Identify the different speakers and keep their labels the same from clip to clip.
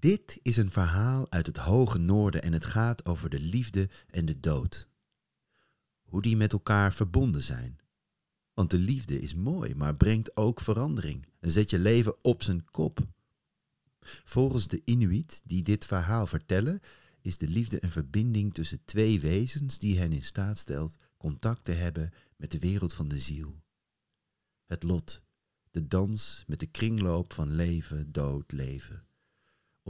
Speaker 1: Dit is een verhaal uit het hoge noorden en het gaat over de liefde en de dood. Hoe die met elkaar verbonden zijn. Want de liefde is mooi, maar brengt ook verandering en zet je leven op zijn kop. Volgens de Inuit die dit verhaal vertellen, is de liefde een verbinding tussen twee wezens die hen in staat stelt contact te hebben met de wereld van de ziel. Het lot, de dans met de kringloop van leven, dood, leven.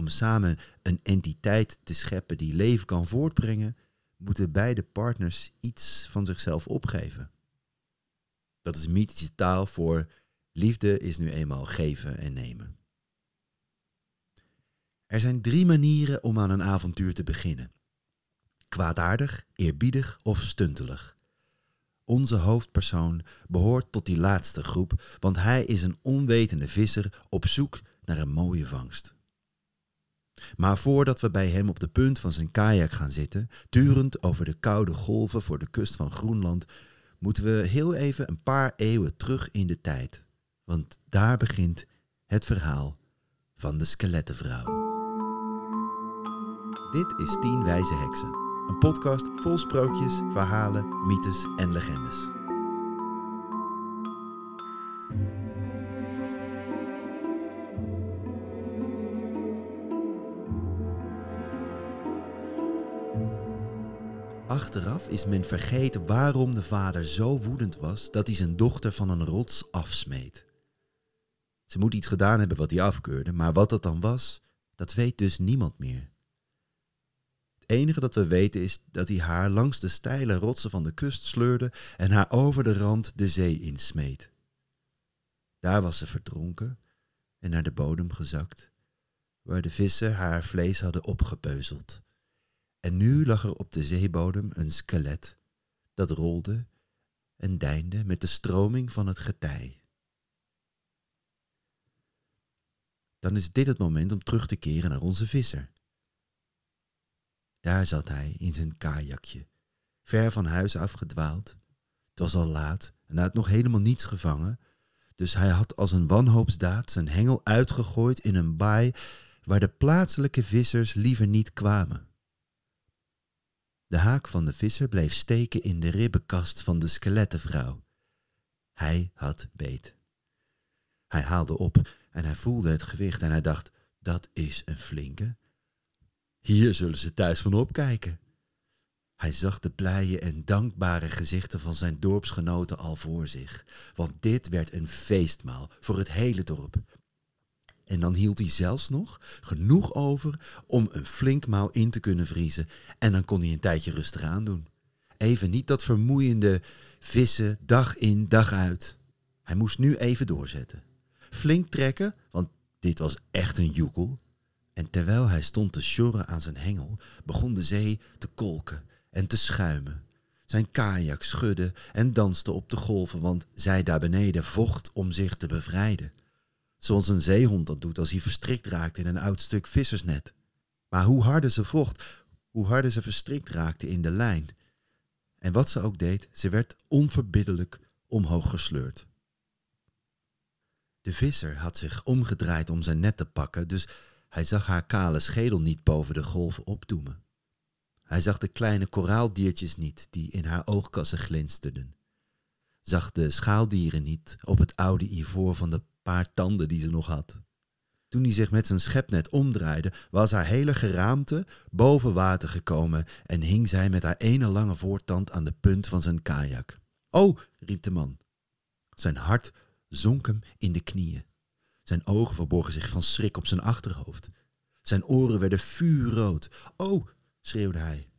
Speaker 1: Om samen een entiteit te scheppen die leven kan voortbrengen, moeten beide partners iets van zichzelf opgeven. Dat is mythische taal voor liefde is nu eenmaal geven en nemen. Er zijn drie manieren om aan een avontuur te beginnen: kwaadaardig, eerbiedig of stuntelig. Onze hoofdpersoon behoort tot die laatste groep, want hij is een onwetende visser op zoek naar een mooie vangst. Maar voordat we bij hem op de punt van zijn kajak gaan zitten, turend over de koude golven voor de kust van Groenland, moeten we heel even een paar eeuwen terug in de tijd. Want daar begint het verhaal van de skelettenvrouw. Dit is Tien Wijze Heksen, een podcast vol sprookjes, verhalen, mythes en legendes. Achteraf is men vergeten waarom de vader zo woedend was dat hij zijn dochter van een rots afsmeet. Ze moet iets gedaan hebben wat hij afkeurde, maar wat dat dan was, dat weet dus niemand meer. Het enige dat we weten is dat hij haar langs de steile rotsen van de kust sleurde en haar over de rand de zee insmeet. Daar was ze verdronken en naar de bodem gezakt, waar de vissen haar vlees hadden opgepeuzeld. En nu lag er op de zeebodem een skelet dat rolde en deinde met de stroming van het getij. Dan is dit het moment om terug te keren naar onze visser. Daar zat hij in zijn kajakje, ver van huis afgedwaald. Het was al laat en hij had nog helemaal niets gevangen, dus hij had als een wanhoopsdaad zijn hengel uitgegooid in een baai waar de plaatselijke vissers liever niet kwamen. De haak van de visser bleef steken in de ribbenkast van de skelettenvrouw. Hij had beet. Hij haalde op en hij voelde het gewicht en hij dacht, dat is een flinke. Hier zullen ze thuis van opkijken. Hij zag de blije en dankbare gezichten van zijn dorpsgenoten al voor zich, want dit werd een feestmaal voor het hele dorp. En dan hield hij zelfs nog genoeg over om een flink maal in te kunnen vriezen. En dan kon hij een tijdje rustig aan doen. Even niet dat vermoeiende vissen dag in dag uit. Hij moest nu even doorzetten. Flink trekken, want dit was echt een joekel. En terwijl hij stond te sjorren aan zijn hengel, begon de zee te kolken en te schuimen. Zijn kajak schudde en danste op de golven, want zij daar beneden vocht om zich te bevrijden. Zoals een zeehond dat doet als hij verstrikt raakt in een oud stuk vissersnet. Maar hoe harder ze vocht, hoe harder ze verstrikt raakte in de lijn. En wat ze ook deed, ze werd onverbiddelijk omhoog gesleurd. De visser had zich omgedraaid om zijn net te pakken, dus hij zag haar kale schedel niet boven de golven opdoemen. Hij zag de kleine koraaldiertjes niet die in haar oogkassen glinsterden. Zag de schaaldieren niet op het oude ivoor van de paar tanden die ze nog had. Toen hij zich met zijn schepnet omdraaide, was haar hele geraamte boven water gekomen en hing zij met haar ene lange voortand aan de punt van zijn kajak. Oh, riep de man. Zijn hart zonk hem in de knieën. Zijn ogen verborgen zich van schrik op zijn achterhoofd. Zijn oren werden vuurrood. Oh, schreeuwde hij.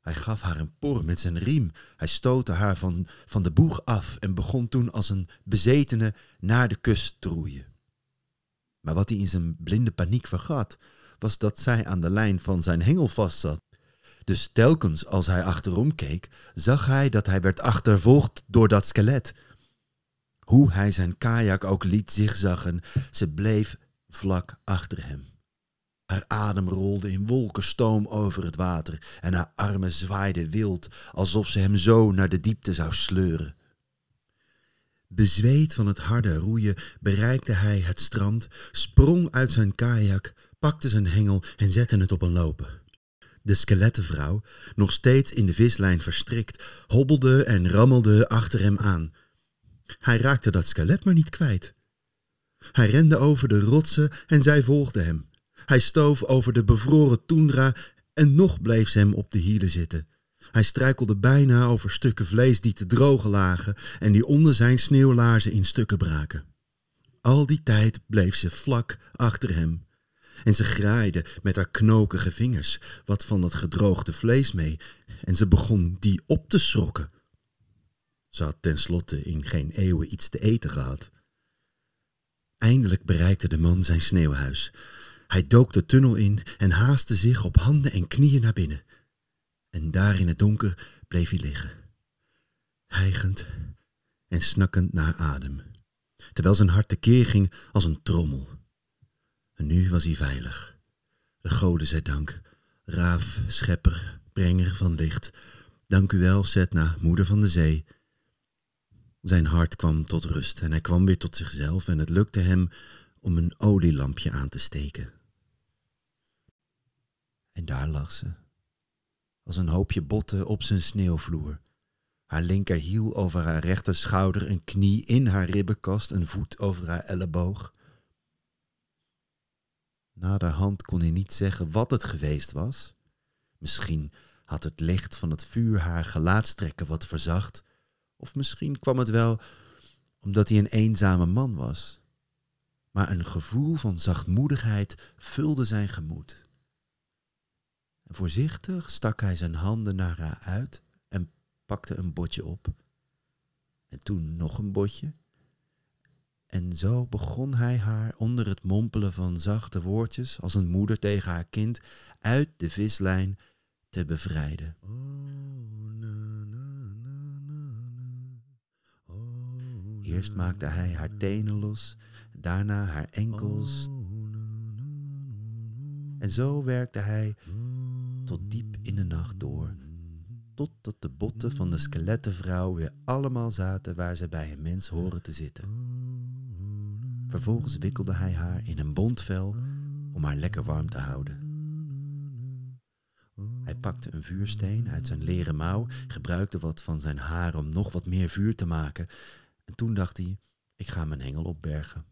Speaker 1: Hij gaf haar een por met zijn riem. Hij stootte haar van, van de boeg af en begon toen als een bezetene naar de kust te roeien. Maar wat hij in zijn blinde paniek vergat, was dat zij aan de lijn van zijn hengel vastzat. Dus telkens als hij achterom keek, zag hij dat hij werd achtervolgd door dat skelet. Hoe hij zijn kajak ook liet zigzaggen, ze bleef vlak achter hem. Haar adem rolde in wolken stoom over het water en haar armen zwaaiden wild, alsof ze hem zo naar de diepte zou sleuren. Bezweet van het harde roeien bereikte hij het strand, sprong uit zijn kajak, pakte zijn hengel en zette het op een lopen. De skelettenvrouw, nog steeds in de vislijn verstrikt, hobbelde en rammelde achter hem aan. Hij raakte dat skelet maar niet kwijt. Hij rende over de rotsen en zij volgde hem. Hij stoof over de bevroren toendra en nog bleef ze hem op de hielen zitten. Hij struikelde bijna over stukken vlees die te drogen lagen en die onder zijn sneeuwlaarzen in stukken braken. Al die tijd bleef ze vlak achter hem. En ze graaide met haar knokige vingers wat van dat gedroogde vlees mee en ze begon die op te schrokken. Ze had tenslotte in geen eeuwen iets te eten gehad. Eindelijk bereikte de man zijn sneeuwhuis. Hij dook de tunnel in en haastte zich op handen en knieën naar binnen. En daar in het donker bleef hij liggen, hijgend en snakkend naar adem, terwijl zijn hart tekeer ging als een trommel. En nu was hij veilig. De goden zij dank, raaf, schepper, brenger van licht. Dank u wel, Setna, moeder van de zee. Zijn hart kwam tot rust en hij kwam weer tot zichzelf en het lukte hem om een olielampje aan te steken. En daar lag ze, als een hoopje botten op zijn sneeuwvloer. Haar linkerhiel over haar rechterschouder, een knie in haar ribbenkast, een voet over haar elleboog. Naderhand kon hij niet zeggen wat het geweest was. Misschien had het licht van het vuur haar gelaatstrekken wat verzacht, of misschien kwam het wel omdat hij een eenzame man was. Maar een gevoel van zachtmoedigheid vulde zijn gemoed. En voorzichtig stak hij zijn handen naar haar uit en pakte een botje op. En toen nog een botje. En zo begon hij haar onder het mompelen van zachte woordjes, als een moeder tegen haar kind, uit de vislijn te bevrijden. Eerst maakte hij haar tenen los, daarna haar enkels. En zo werkte hij tot diep in de nacht door, totdat de botten van de skelettenvrouw weer allemaal zaten waar ze bij een mens horen te zitten. Vervolgens wikkelde hij haar in een bondvel om haar lekker warm te houden. Hij pakte een vuursteen uit zijn leren mouw, gebruikte wat van zijn haar om nog wat meer vuur te maken, en toen dacht hij: ik ga mijn hengel opbergen.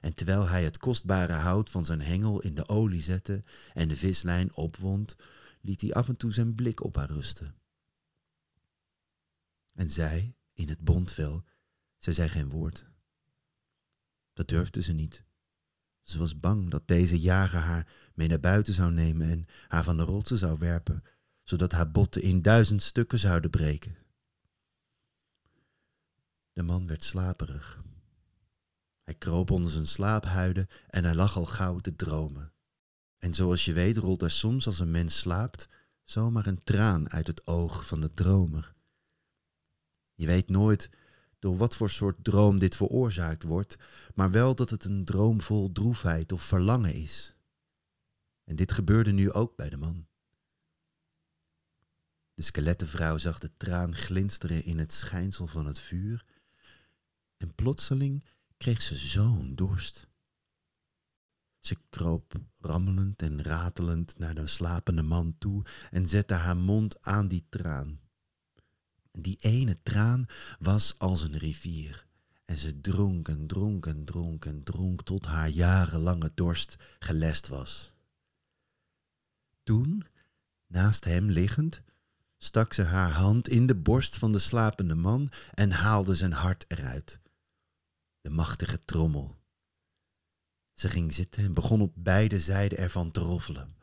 Speaker 1: En terwijl hij het kostbare hout van zijn hengel in de olie zette en de vislijn opwond, liet hij af en toe zijn blik op haar rusten. En zij, in het bondvel, zij zei geen woord. Dat durfde ze niet. Ze was bang dat deze jager haar mee naar buiten zou nemen en haar van de rotsen zou werpen, zodat haar botten in duizend stukken zouden breken. De man werd slaperig. Hij kroop onder zijn slaaphuiden en hij lag al gauw te dromen. En zoals je weet rolt er soms als een mens slaapt zomaar een traan uit het oog van de dromer. Je weet nooit door wat voor soort droom dit veroorzaakt wordt, maar wel dat het een droom vol droefheid of verlangen is. En dit gebeurde nu ook bij de man. De skelettenvrouw zag de traan glinsteren in het schijnsel van het vuur en plotseling kreeg ze zo'n dorst. Ze kroop rammelend en ratelend naar de slapende man toe en zette haar mond aan die traan. Die ene traan was als een rivier. En ze dronk en dronk en dronk en dronk tot haar jarenlange dorst gelest was. Toen, naast hem liggend, stak ze haar hand in de borst van de slapende man en haalde zijn hart eruit. De machtige trommel. Ze ging zitten en begon op beide zijden ervan te roffelen.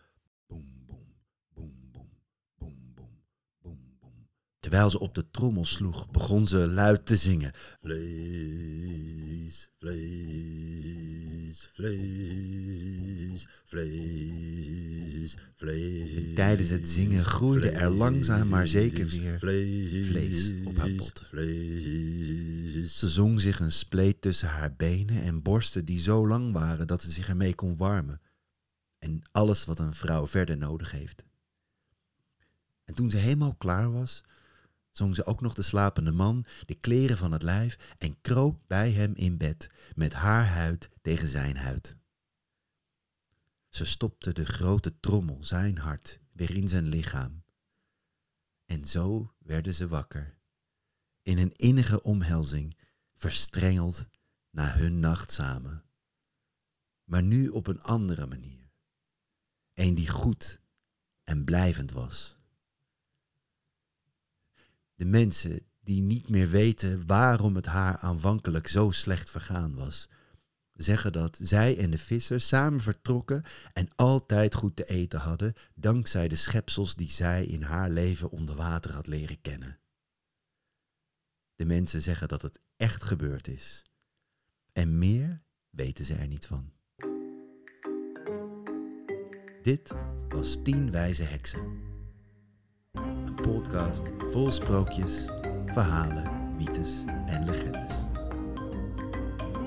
Speaker 1: Terwijl ze op de trommel sloeg, begon ze luid te zingen. Vlees, vlees, vlees, vlees, vlees. Tijdens het zingen groeide er langzaam maar zeker weer vlees, op haar bot. Ze zong zich een spleet tussen haar benen en borsten die zo lang waren dat ze zich ermee kon warmen. En alles wat een vrouw verder nodig heeft. En toen ze helemaal klaar was, zong ze ook nog de slapende man de kleren van het lijf en kroop bij hem in bed met haar huid tegen zijn huid. Ze stopte de grote trommel, zijn hart, weer in zijn lichaam. En zo werden ze wakker, in een innige omhelzing, verstrengeld na hun nacht samen. Maar nu op een andere manier. Een die goed en blijvend was. De mensen die niet meer weten waarom het haar aanvankelijk zo slecht vergaan was, zeggen dat zij en de visser samen vertrokken en altijd goed te eten hadden, dankzij de schepsels die zij in haar leven onder water had leren kennen. De mensen zeggen dat het echt gebeurd is. En meer weten ze er niet van. Dit was Tien Wijze Heksen. Een podcast vol sprookjes, verhalen, mythes.